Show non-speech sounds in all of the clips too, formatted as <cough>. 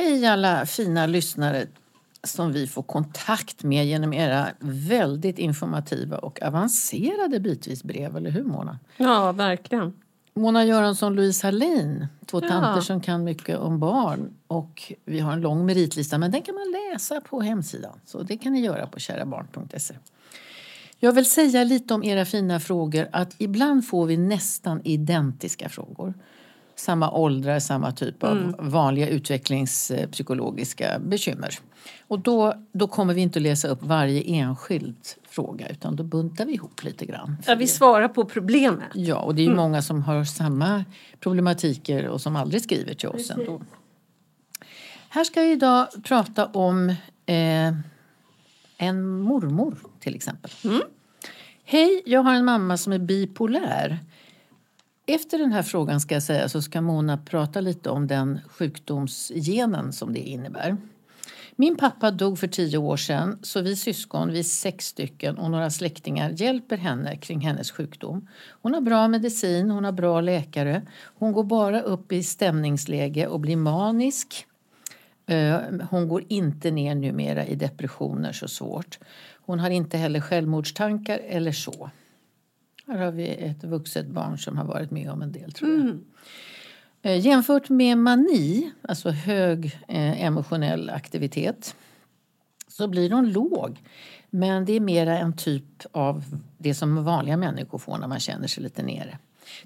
Hej alla fina lyssnare som vi får kontakt med genom era väldigt informativa och avancerade bitvis brev, eller hur Mona? Ja, verkligen. Mona Göransson, Louise Hallin, två Ja. tanter som kan mycket om barn. Och vi har en lång meritlista, men den kan man läsa på hemsidan. Så det kan ni göra på kärabarn.se. Jag vill säga lite om era fina frågor att ibland får vi nästan identiska frågor. Samma åldrar, samma typ av vanliga utvecklingspsykologiska bekymmer. Och då, då kommer vi inte att läsa upp varje enskild fråga utan då buntar vi ihop lite grann. Ja, vi svarar på problemet. Ja, och det är ju många som har samma problematiker och som aldrig skriver till oss ändå. Här ska vi idag prata om eh, en mormor till exempel. Hej, jag har en mamma som är bipolär. Efter den här frågan ska jag säga så ska Mona prata lite om den sjukdomsgenen som det innebär. Min pappa dog för tio år sedan så vi syskon, vi sex stycken och några släktingar hjälper henne kring hennes sjukdom. Hon har bra medicin, hon har bra läkare. Hon går bara upp i stämningsläge och blir manisk. Eh, hon går inte ner numera i depressioner så svårt. Hon har inte heller självmordstankar eller så. Här har vi ett vuxet barn som har varit med om en del tror jag. Eh, Jämfört med mani, alltså hög eh, emotionell aktivitet, så blir hon låg. Men det är mera en typ av det som vanliga människor får när man känner sig lite nere.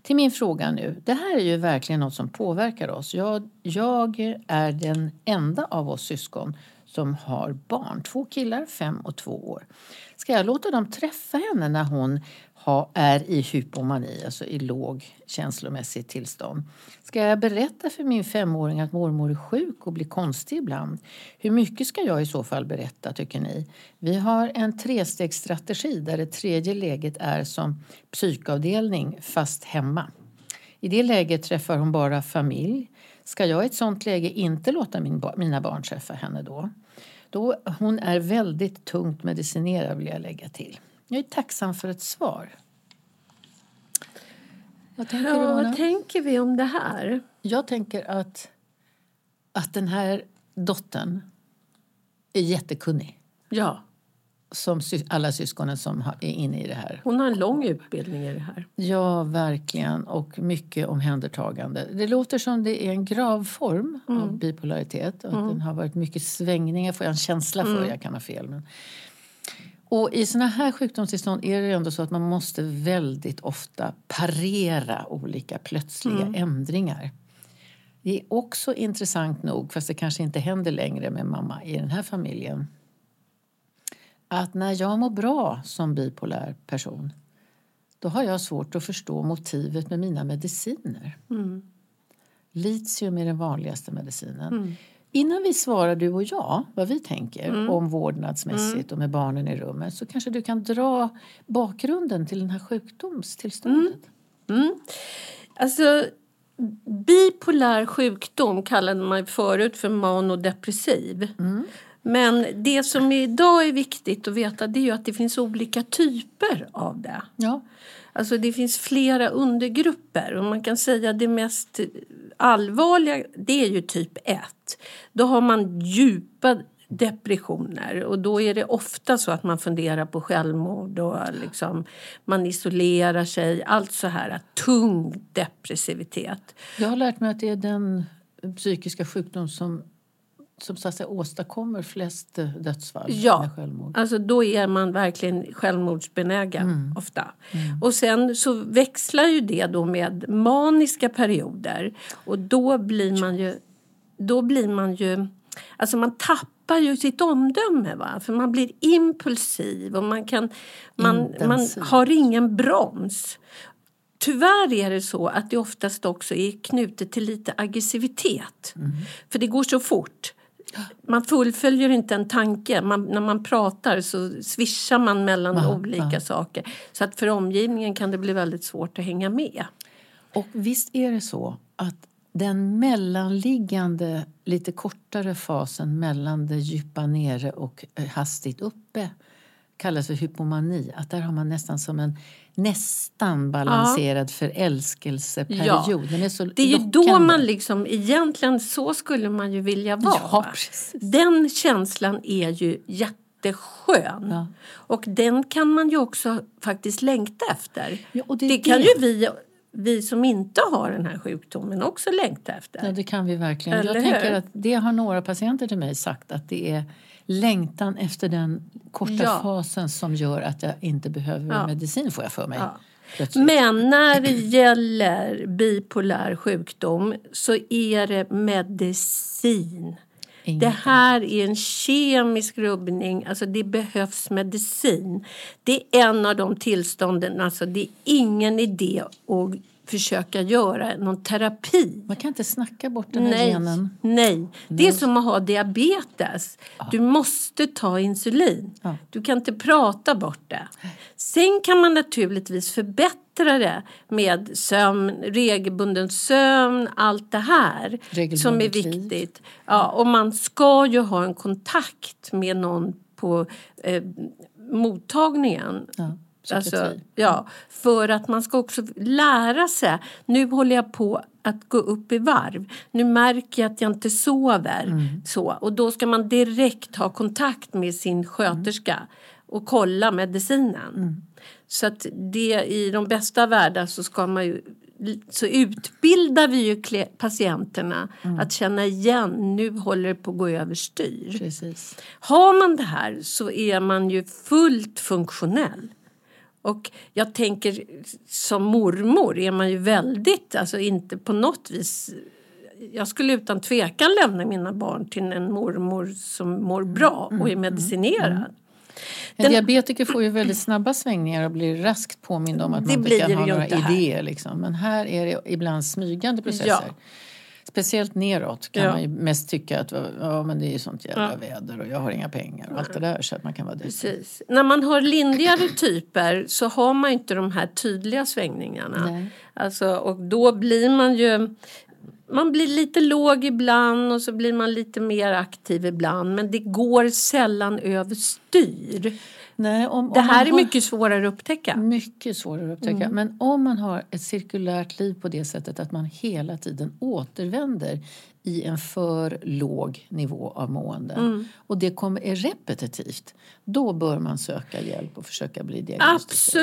Till min fråga nu. Det här är ju verkligen något som påverkar oss. Jag, jag är den enda av oss syskon som har barn. Två killar, fem och två år. Ska jag låta dem träffa henne när hon ha, är i hypomani, alltså i låg känslomässigt tillstånd? Ska jag berätta för min femåring att mormor är sjuk och blir konstig ibland? Hur mycket ska jag i så fall berätta, tycker ni? Vi har en trestegsstrategi där det tredje läget är som psykavdelning fast hemma. I det läget träffar hon bara familj. Ska jag i ett sånt läge inte låta min, mina barn träffa henne då? då? Hon är väldigt tungt medicinerad vill jag lägga till. Jag är tacksam för ett svar. Vad tänker du, Ja, Mona? vad tänker vi om det här? Jag tänker att, att den här dottern är jättekunnig. Ja, Som alla syskonen som är inne i det här. hon har en lång utbildning i det här. Ja, verkligen. Och mycket omhändertagande. Det låter som det är en gravform av bipolaritet. Och att den har varit mycket svängningar, får jag en känsla för. Jag kan ha fel. Men... Och i såna här sjukdomstillstånd är det ändå så att man måste väldigt ofta parera olika plötsliga ändringar. Det är också intressant nog, fast det kanske inte händer längre med mamma i den här familjen, att när jag mår bra som bipolär person då har jag svårt att förstå motivet med mina mediciner. Litium är den vanligaste medicinen. Innan vi svarar du och jag vad vi tänker om vårdnadsmässigt och med barnen i rummet så kanske du kan dra bakgrunden till den här sjukdomstillståndet. Alltså, bipolär sjukdom kallade man förut för manodepressiv. Men det som idag är viktigt att veta det är att det finns olika typer av det. Ja. Alltså det finns flera undergrupper och man kan säga att det mest allvarliga det är ju typ 1. Då har man djupa depressioner och då är det ofta så att man funderar på självmord och liksom man isolerar sig. Allt så här tung depressivitet. Jag har lärt mig att det är den psykiska sjukdom som, som så att säga, åstadkommer flest eh, dödsfall Ja, med självmord. alltså då är man verkligen självmordsbenägen ofta. Och sen så växlar ju det då med maniska perioder och då blir man ju, då blir man ju, alltså man tappar ju sitt omdöme va, för man blir impulsiv och man kan, man, man har ingen broms. Tyvärr är det så att det oftast också är knutet till lite aggressivitet. För det går så fort. Man fullföljer inte en tanke. Man, när man pratar så swishar man mellan Ja, olika ja. saker. Så att för omgivningen kan det bli väldigt svårt att hänga med. Och visst är det så att den mellanliggande, lite kortare fasen mellan det djupa nere och eh, hastigt uppe kallas för hypomani. Att där har man nästan som en nästan balanserad förälskelseperiod. Den är så Det är ju då man liksom, egentligen så skulle man ju vilja vara. Ja. Den känslan är ju jätteskön. Ja. Och den kan man ju också faktiskt längta efter. Ja, det det kan det. ju vi, vi som inte har den här sjukdomen också längta efter. Ja, det kan vi verkligen. Eller jag tänker hur? att det har några patienter till mig sagt att det är längtan efter den korta Ja. fasen som gör att jag inte behöver Ja. medicin får jag för mig. Ja. Men när det gäller bipolär sjukdom så är det medicin. Inget Det här är en kemisk rubbning, alltså det behövs medicin. Det är en av de tillstånden, alltså det är ingen idé att försöka göra någon terapi. Man kan inte snacka bort den här Nej, genen. nej. Det är som att ha diabetes. Du måste ta insulin. Ja. Du kan inte prata bort det. Sen kan man naturligtvis förbättra det med sömn, regelbunden sömn, allt det här som är viktigt. Ja, och man ska ju ha en kontakt med någon på eh, mottagningen. Ja, Alltså, psykiatri. ja, för att man ska också lära sig. Nu håller jag på att gå upp i varv. Nu märker jag att jag inte sover. Mm. Så, och då ska man direkt ha kontakt med sin sköterska och kolla medicinen. Mm. Så att det i de bästa världar så ska man ju så utbildar vi ju patienterna Mm. att känna igen nu håller det på att gå överstyr. Precis. Har man det här så är man ju fullt funktionell. Och jag tänker som mormor är man ju väldigt, alltså inte på något vis jag skulle utan tvekan lämna mina barn till en mormor som mår bra och är medicinerad. En diabetiker får ju väldigt snabba svängningar och blir raskt påmind om att man inte kan ha några idéer. Liksom. Men här är det ibland smygande processer. Ja. Speciellt neråt kan Ja. man ju mest tycka att ja, men det är ju sånt jävla Ja. väder och jag har inga pengar och allt det där så att man kan vara. Precis. När man har lindrigare typer så har man inte de här tydliga svängningarna. Nej. Alltså, och då blir man ju... Man blir lite låg ibland och så blir man lite mer aktiv ibland. Men det går sällan överstyr. Nej, om, Det om här man är har- mycket svårare att upptäcka. Mycket svårare att upptäcka. Mm. Men om man har ett cirkulärt liv på det sättet att man hela tiden återvänder i en för låg nivå av mående Mm. och det kommer, är repetitivt, då bör man söka hjälp och försöka bli diagnostiserad.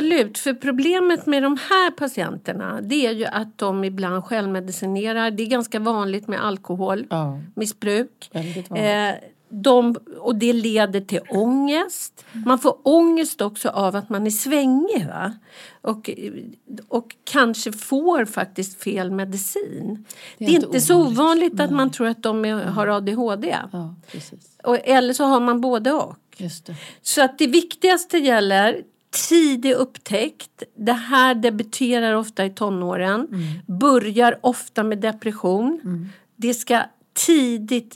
Absolut, för problemet med de här patienterna det är ju att de ibland självmedicinerar. Det är ganska vanligt med alkoholmissbruk. Ja, väldigt vanligt. De, och det leder till ångest. Man får ångest också av att man är svängig. Va? Och, och kanske får faktiskt fel medicin. Det är, inte, så ovanligt. ovanligt att man tror att de är, har ADHD. Ja. Och, eller så har man både och. Just det. Så att det viktigaste gäller tidig upptäckt. Det här debuterar ofta i tonåren. Börjar ofta med depression. Det ska tidigt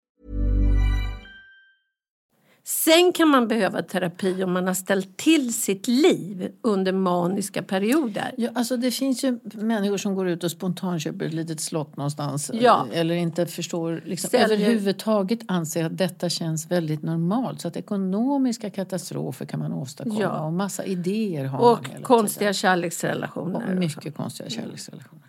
Sen kan man behöva terapi om man har ställt till sitt liv under maniska perioder. Ja, alltså det finns ju människor som går ut och spontanköper ett litet slott någonstans Ja. eller inte förstår, liksom, överhuvudtaget anser att detta känns väldigt normalt. Så att ekonomiska katastrofer kan man åstadkomma Ja. och massa idéer har man Och konstiga kärleksrelationer. Och mycket konstiga kärleksrelationer.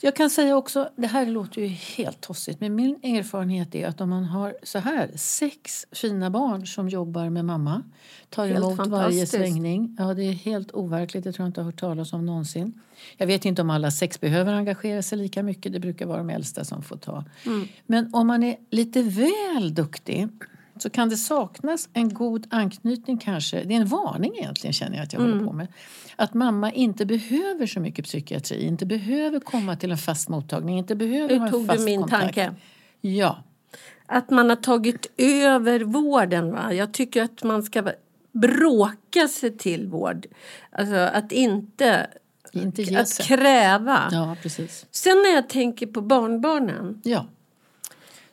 Jag kan säga också, det här låter ju helt tossigt, men min erfarenhet är att om man har så här sex fina barn som jobbar med mamma, tar Helt emot varje svängning. Ja, det är helt overkligt, det tror jag inte jag har hört talas om någonsin. Jag vet inte om alla sex behöver engagera sig lika mycket, det brukar vara de äldsta som får ta. Mm. Men om man är lite väl duktig så kan det saknas en god anknytning kanske. Det är en varning egentligen känner jag att jag Mm. håller på med. Att mamma inte behöver så mycket psykiatri, inte behöver komma till en fast mottagning, inte behöver ha Nu en tog fast du min kontakt. tanke. Ja, Att man har tagit över vården. Va? Jag tycker att man ska bråka sig till vård. Alltså att inte, att kräva. Ja, precis. Sen när jag tänker på barnbarnen. Ja.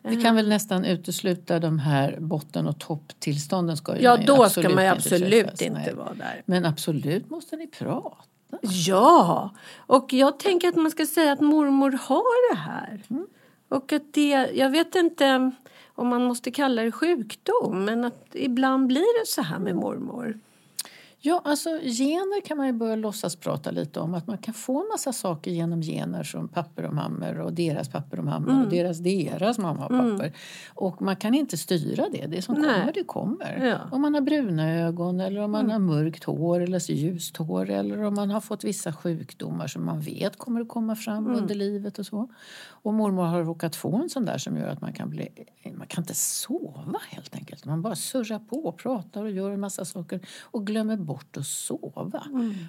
Vi kan väl nästan utesluta de här botten och topptillstånden. Ska Ja, då ska man ju inte absolut inte nej. vara där. Men absolut måste ni prata. Ja, och jag tänker att man ska säga att mormor har det här. Och att det, jag vet inte om man måste kalla det sjukdom, men att ibland blir det så här med mormor. Ja, alltså gener kan man ju börja låtsas prata lite om. Att man kan få massa saker genom gener från papper och mammor och deras papper och mammor Mm. och deras deras mamma och papper. Och man kan inte styra det. Det som Nej. kommer, det kommer. Ja. Mm. Om man har bruna ögon eller om man har mörkt hår eller ljust hår eller om man har fått vissa sjukdomar som man vet kommer att komma fram Mm. under livet och så. Och mormor har råkat få en sån där som gör att man kan bli... Man kan inte sova helt enkelt. Man bara surrar på och pratar och gör en massa saker och glömmer bort att sova.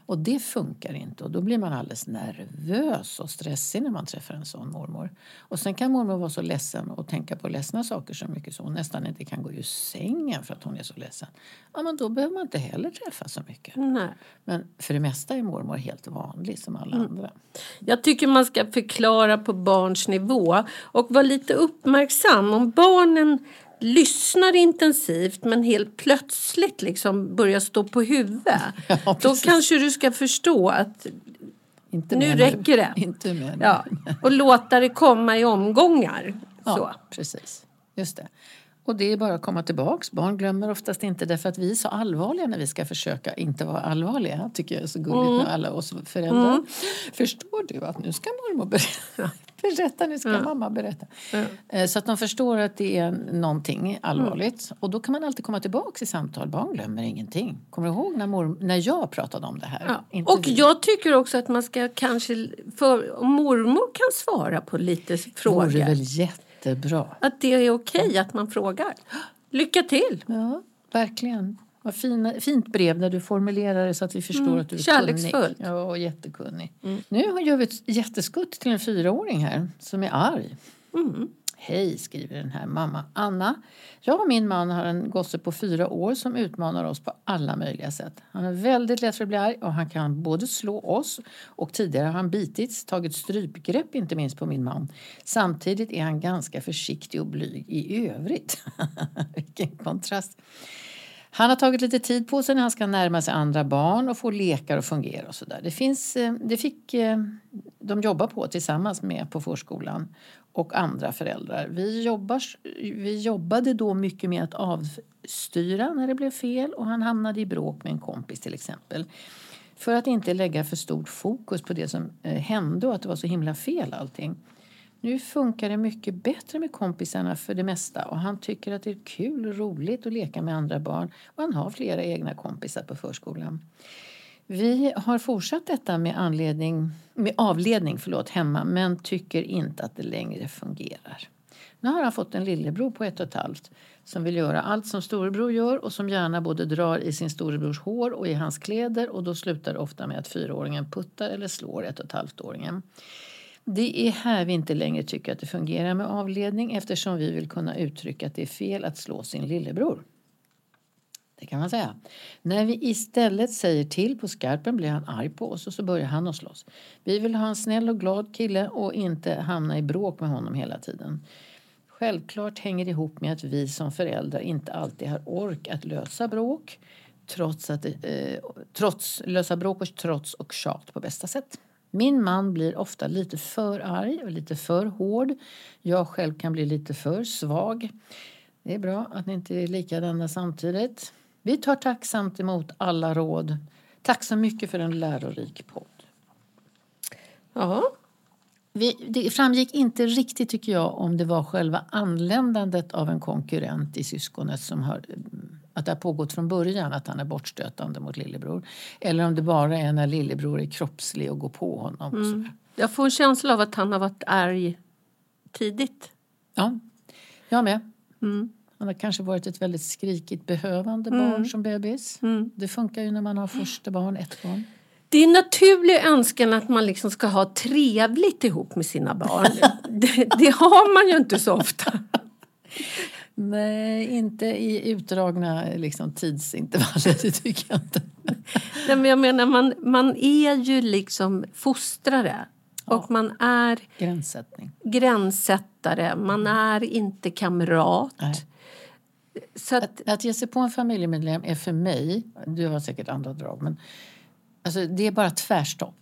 Och det funkar inte och då blir man alldeles nervös och stressig när man träffar en sån mormor. Och sen kan mormor vara så ledsen och tänka på ledsna saker så mycket så hon nästan inte kan gå ur sängen för att hon är så ledsen. Ja, men då behöver man inte heller träffa så mycket. Nej. Men för det mesta är mormor helt vanlig som alla andra. Jag tycker man ska förklara på barns nivå och vara lite uppmärksam. Om barnen lyssnar intensivt men helt plötsligt liksom börjar stå på huvudet. <laughs> Ja, då kanske du ska förstå att Inte Nu räcker det. <laughs> Inte mer. Ja, och låta det komma i omgångar. Så. Ja, precis. Just det. Och det är bara att komma tillbaks. Barn glömmer oftast inte därför att vi är så allvarliga när vi ska försöka inte vara allvarliga. tycker jag är så gulligt Mm. med alla oss föräldrar. Förstår du att nu ska mormor berätta? <laughs> berätta nu ska mamma berätta. Eh, Så att de förstår att det är någonting allvarligt. Mm. Och då kan man alltid komma tillbaks i samtal. Barn glömmer ingenting. Kommer du ihåg när, mor- när jag pratade om det här? Ja. Och vi. jag tycker också att man ska kanske, för mormor kan svara på lite vore frågor, väl jättebra. att det är okej att man frågar. Lycka till! Ja, verkligen. Vad fina, fint brev där du formulerar det så att vi förstår att du är kärleksfullt. kunnig. Ja, och jättekunnig. Nu gör vi ett jätteskutt till en fyraåring här som är arg. Hej, skriver den här mamma Anna. Jag och min man har en gosse på fyra år som utmanar oss på alla möjliga sätt. Han är väldigt lätt för att bli arg och han kan både slå oss och tidigare har han bitits, tagit strypgrepp inte minst på min man. Samtidigt är han ganska försiktig och blyg i övrigt. <laughs> Vilken kontrast. Han har tagit lite tid på sig när han ska närma sig andra barn och få lekar att fungera och sådär. Det finns, eh, det fick, eh, de jobba på tillsammans med på förskolan och andra föräldrar. Vi, jobbar, vi jobbade då mycket med att avstyra när det blev fel och han hamnade i bråk med en kompis till exempel. För att inte lägga för stort fokus på det som eh, hände och att det var så himla fel allting. Nu funkar det mycket bättre med kompisarna för det mesta och han tycker att det är kul och roligt att leka med andra barn och han har flera egna kompisar på förskolan. Vi har fortsatt detta med, anledning, med avledning förlåt, hemma men tycker inte att det längre fungerar. Nu har han fått en lillebror på ett och ett halvt som vill göra allt som storebror gör och som gärna både drar i sin storebrors hår och i hans kläder och då slutar det ofta med att fyraåringen puttar eller slår ett och ett halvt-åringen. Det är här vi inte längre tycker att det fungerar med avledning eftersom vi vill kunna uttrycka att det är fel att slå sin lillebror. Det kan man säga. När vi istället säger till på skarpen blir han arg på oss och så börjar han att slåss. Vi vill ha en snäll och glad kille och inte hamna i bråk med honom hela tiden. Självklart hänger det ihop med att vi som föräldrar inte alltid har ork att lösa bråk trots, att, eh, trots, lösa bråk och trots och tjat på bästa sätt. Min man blir ofta lite för arg och lite för hård. Jag själv kan bli lite för svag. Det är bra att ni inte är likadana samtidigt. Vi tar tacksamt emot alla råd. Tack så mycket för en lärorik podd. Ja. Vi, det framgick inte riktigt tycker jag om det var själva anländandet av en konkurrent i syskonet som har att det har pågått från början att han är bortstötande mot lillebror. Eller om det bara är när lillebror är kroppslig och går på honom. Mm. Jag får en känsla av att han har varit arg tidigt. Ja, jag med. Mm. Han har kanske varit ett väldigt skrikigt behövande mm. barn som bebis. Mm. Det funkar ju när man har första barn, ett barn. Det är en naturlig önskan att man liksom ska ha trevligt ihop med sina barn. <laughs> det, det har man ju inte så ofta. Nej, inte i utdragna liksom, tidsintervaller, <laughs> det tycker jag inte. Nej, men jag menar, man, man är ju liksom fostrare. Ja. Och man är Gränssättning. gränssättare, man är inte kamrat. Nej. Så att, att, att ge sig på en familjemedlem är för mig, du har säkert andra drag, men alltså, det är bara tvärstopp.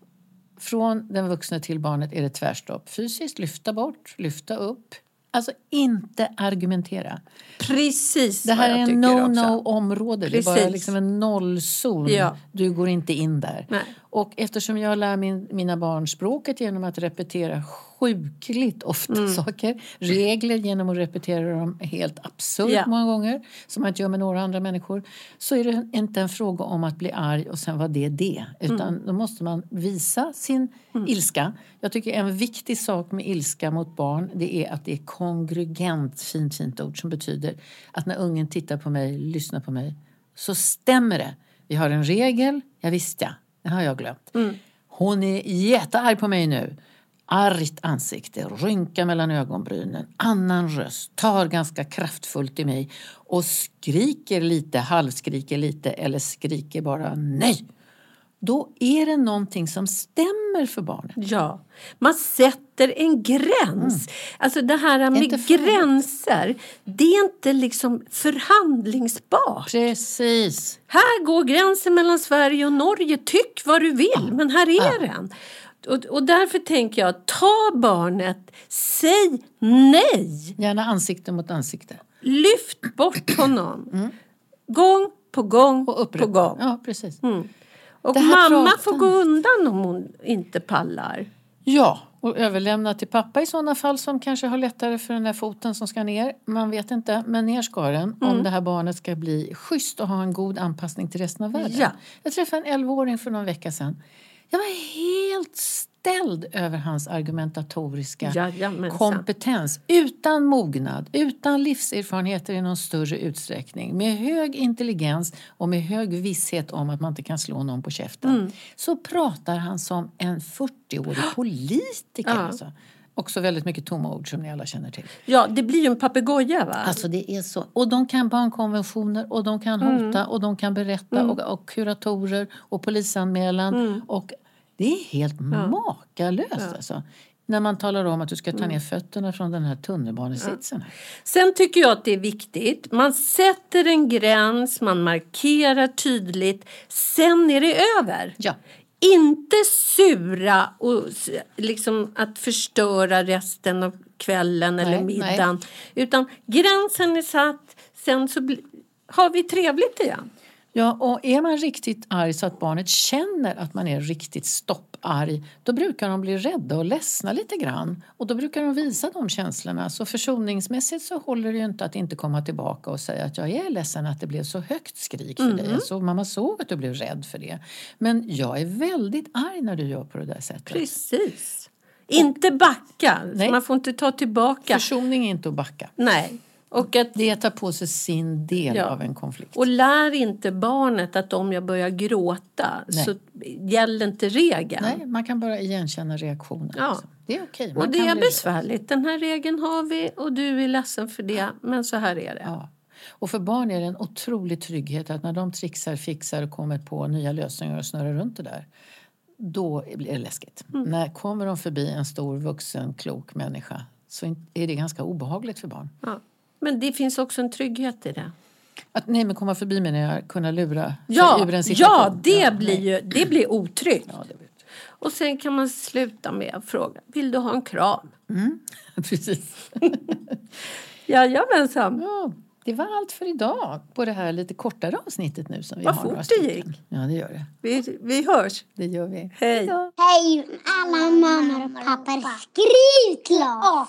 Från den vuxna till barnet är det tvärstopp. Fysiskt, lyfta bort, lyfta upp, Alltså inte argumentera. Precis Det här är en no-no-område. Det är bara liksom en nollzon. Ja. Du går inte in där. Nej. Och eftersom jag lär min, mina barn språket genom att repetera sjukligt ofta mm. saker, regler genom att repetera dem helt absurt ja. många gånger, som man inte gör med några andra människor, så är det inte en fråga om att bli arg och sen var det det. Utan mm. då måste man visa sin mm. ilska. Jag tycker en viktig sak med ilska mot barn, det är att det är kongruent, fint, fint ord som betyder att när ungen tittar på mig, lyssnar på mig, så stämmer det. Vi har en regel, ja visst ja, det har jag glömt. Mm. Hon är jättearg på mig nu. Argt ansikte, rynka mellan ögonbrynen, annan röst, tar ganska kraftfullt i mig och skriker lite, halvskriker lite eller skriker bara nej då är det någonting som stämmer för barnet. Ja, man sätter en gräns. Mm. Alltså det här med gränser, det är inte liksom förhandlingsbart. Precis. Här går gränsen mellan Sverige och Norge. Tyck vad du vill, ja. men här är ja. den. Och, och därför tänker jag, ta barnet, säg nej. Gärna ansikte mot ansikte. Lyft bort honom. Mm. Gång på gång och på gång. Ja, precis. Mm. Och mamma får gå undan om hon inte pallar. Ja, och överlämna till pappa i sådana fall som kanske har lättare för den där foten som ska ner. Man vet inte, men ner ska den mm. om det här barnet ska bli schysst och ha en god anpassning till resten av världen. Ja. Jag träffade en 11-åring för någon vecka sedan. Jag var helt ställd över hans argumentatoriska Jajamensan. kompetens. Utan mognad, utan livserfarenheter i någon större utsträckning. Med hög intelligens och med hög visshet om att man inte kan slå någon på käften. Mm. Så pratar han som en 40-årig <gasps> politiker. Ja. Alltså. Också väldigt mycket tomma ord som ni alla känner till. Ja, det blir ju en papegoja va? Alltså det är så. Och de kan barnkonventioner och de kan hota mm. och de kan berätta mm. och, och kuratorer och polisanmälan mm. och det är helt ja. makalöst ja. alltså. När man talar om att du ska ta ner mm. fötterna från den här tunnelbanesitsen. Ja. Sen tycker jag att det är viktigt. Man sätter en gräns, man markerar tydligt. Sen är det över. Ja. Inte sura och liksom att förstöra resten av kvällen eller Nej, middagen. Utan gränsen är satt, sen så har vi trevligt igen. Ja, och är man riktigt arg så att barnet känner att man är riktigt stopparg då brukar de bli rädda och ledsna lite grann. Och då brukar de visa de känslorna. Så försoningsmässigt så håller det ju inte att inte komma tillbaka och säga att jag är ledsen att det blev så högt skrik för dig. Så mamma såg att du blev rädd för det. Men jag är väldigt arg när du gör på det där sättet. Precis. Inte backa. Nej. Man får inte ta tillbaka. Försoning är inte att backa. Nej. Och, att, Det tar på sig sin del Ja. av en konflikt. och lär inte barnet att om jag börjar gråta Nej. så gäller inte regeln. Nej, man kan bara igenkänna reaktionen. Ja. liksom. Det är okej. man Och det är besvärligt. Den här regeln har vi och du är ledsen för det. Men så här är det. Ja. Och för barn är det en otrolig trygghet att när de trixar, fixar och kommer på nya lösningar och snurrar runt det där, då blir det läskigt. Mm. När kommer de förbi en stor vuxen klok människa så är det ganska obehagligt för barn. Ja. Men det finns också en trygghet i det. Att nej, men komma förbi menar jag, kunna lura Ja, ur en situation. ja det, Ja, blir ju, det blir otryggt. Ja, det blir Och sen kan man sluta med att fråga, vill du ha en kram? <laughs> Precis. <laughs> Jajamensan. Ja, det var allt för idag på det här lite kortare avsnittet nu som vi Vad har. fort det gick. Ja, det gör det. Vi, vi hörs. Det gör vi. Hej. Hej alla mammor och pappor. Skriv klart!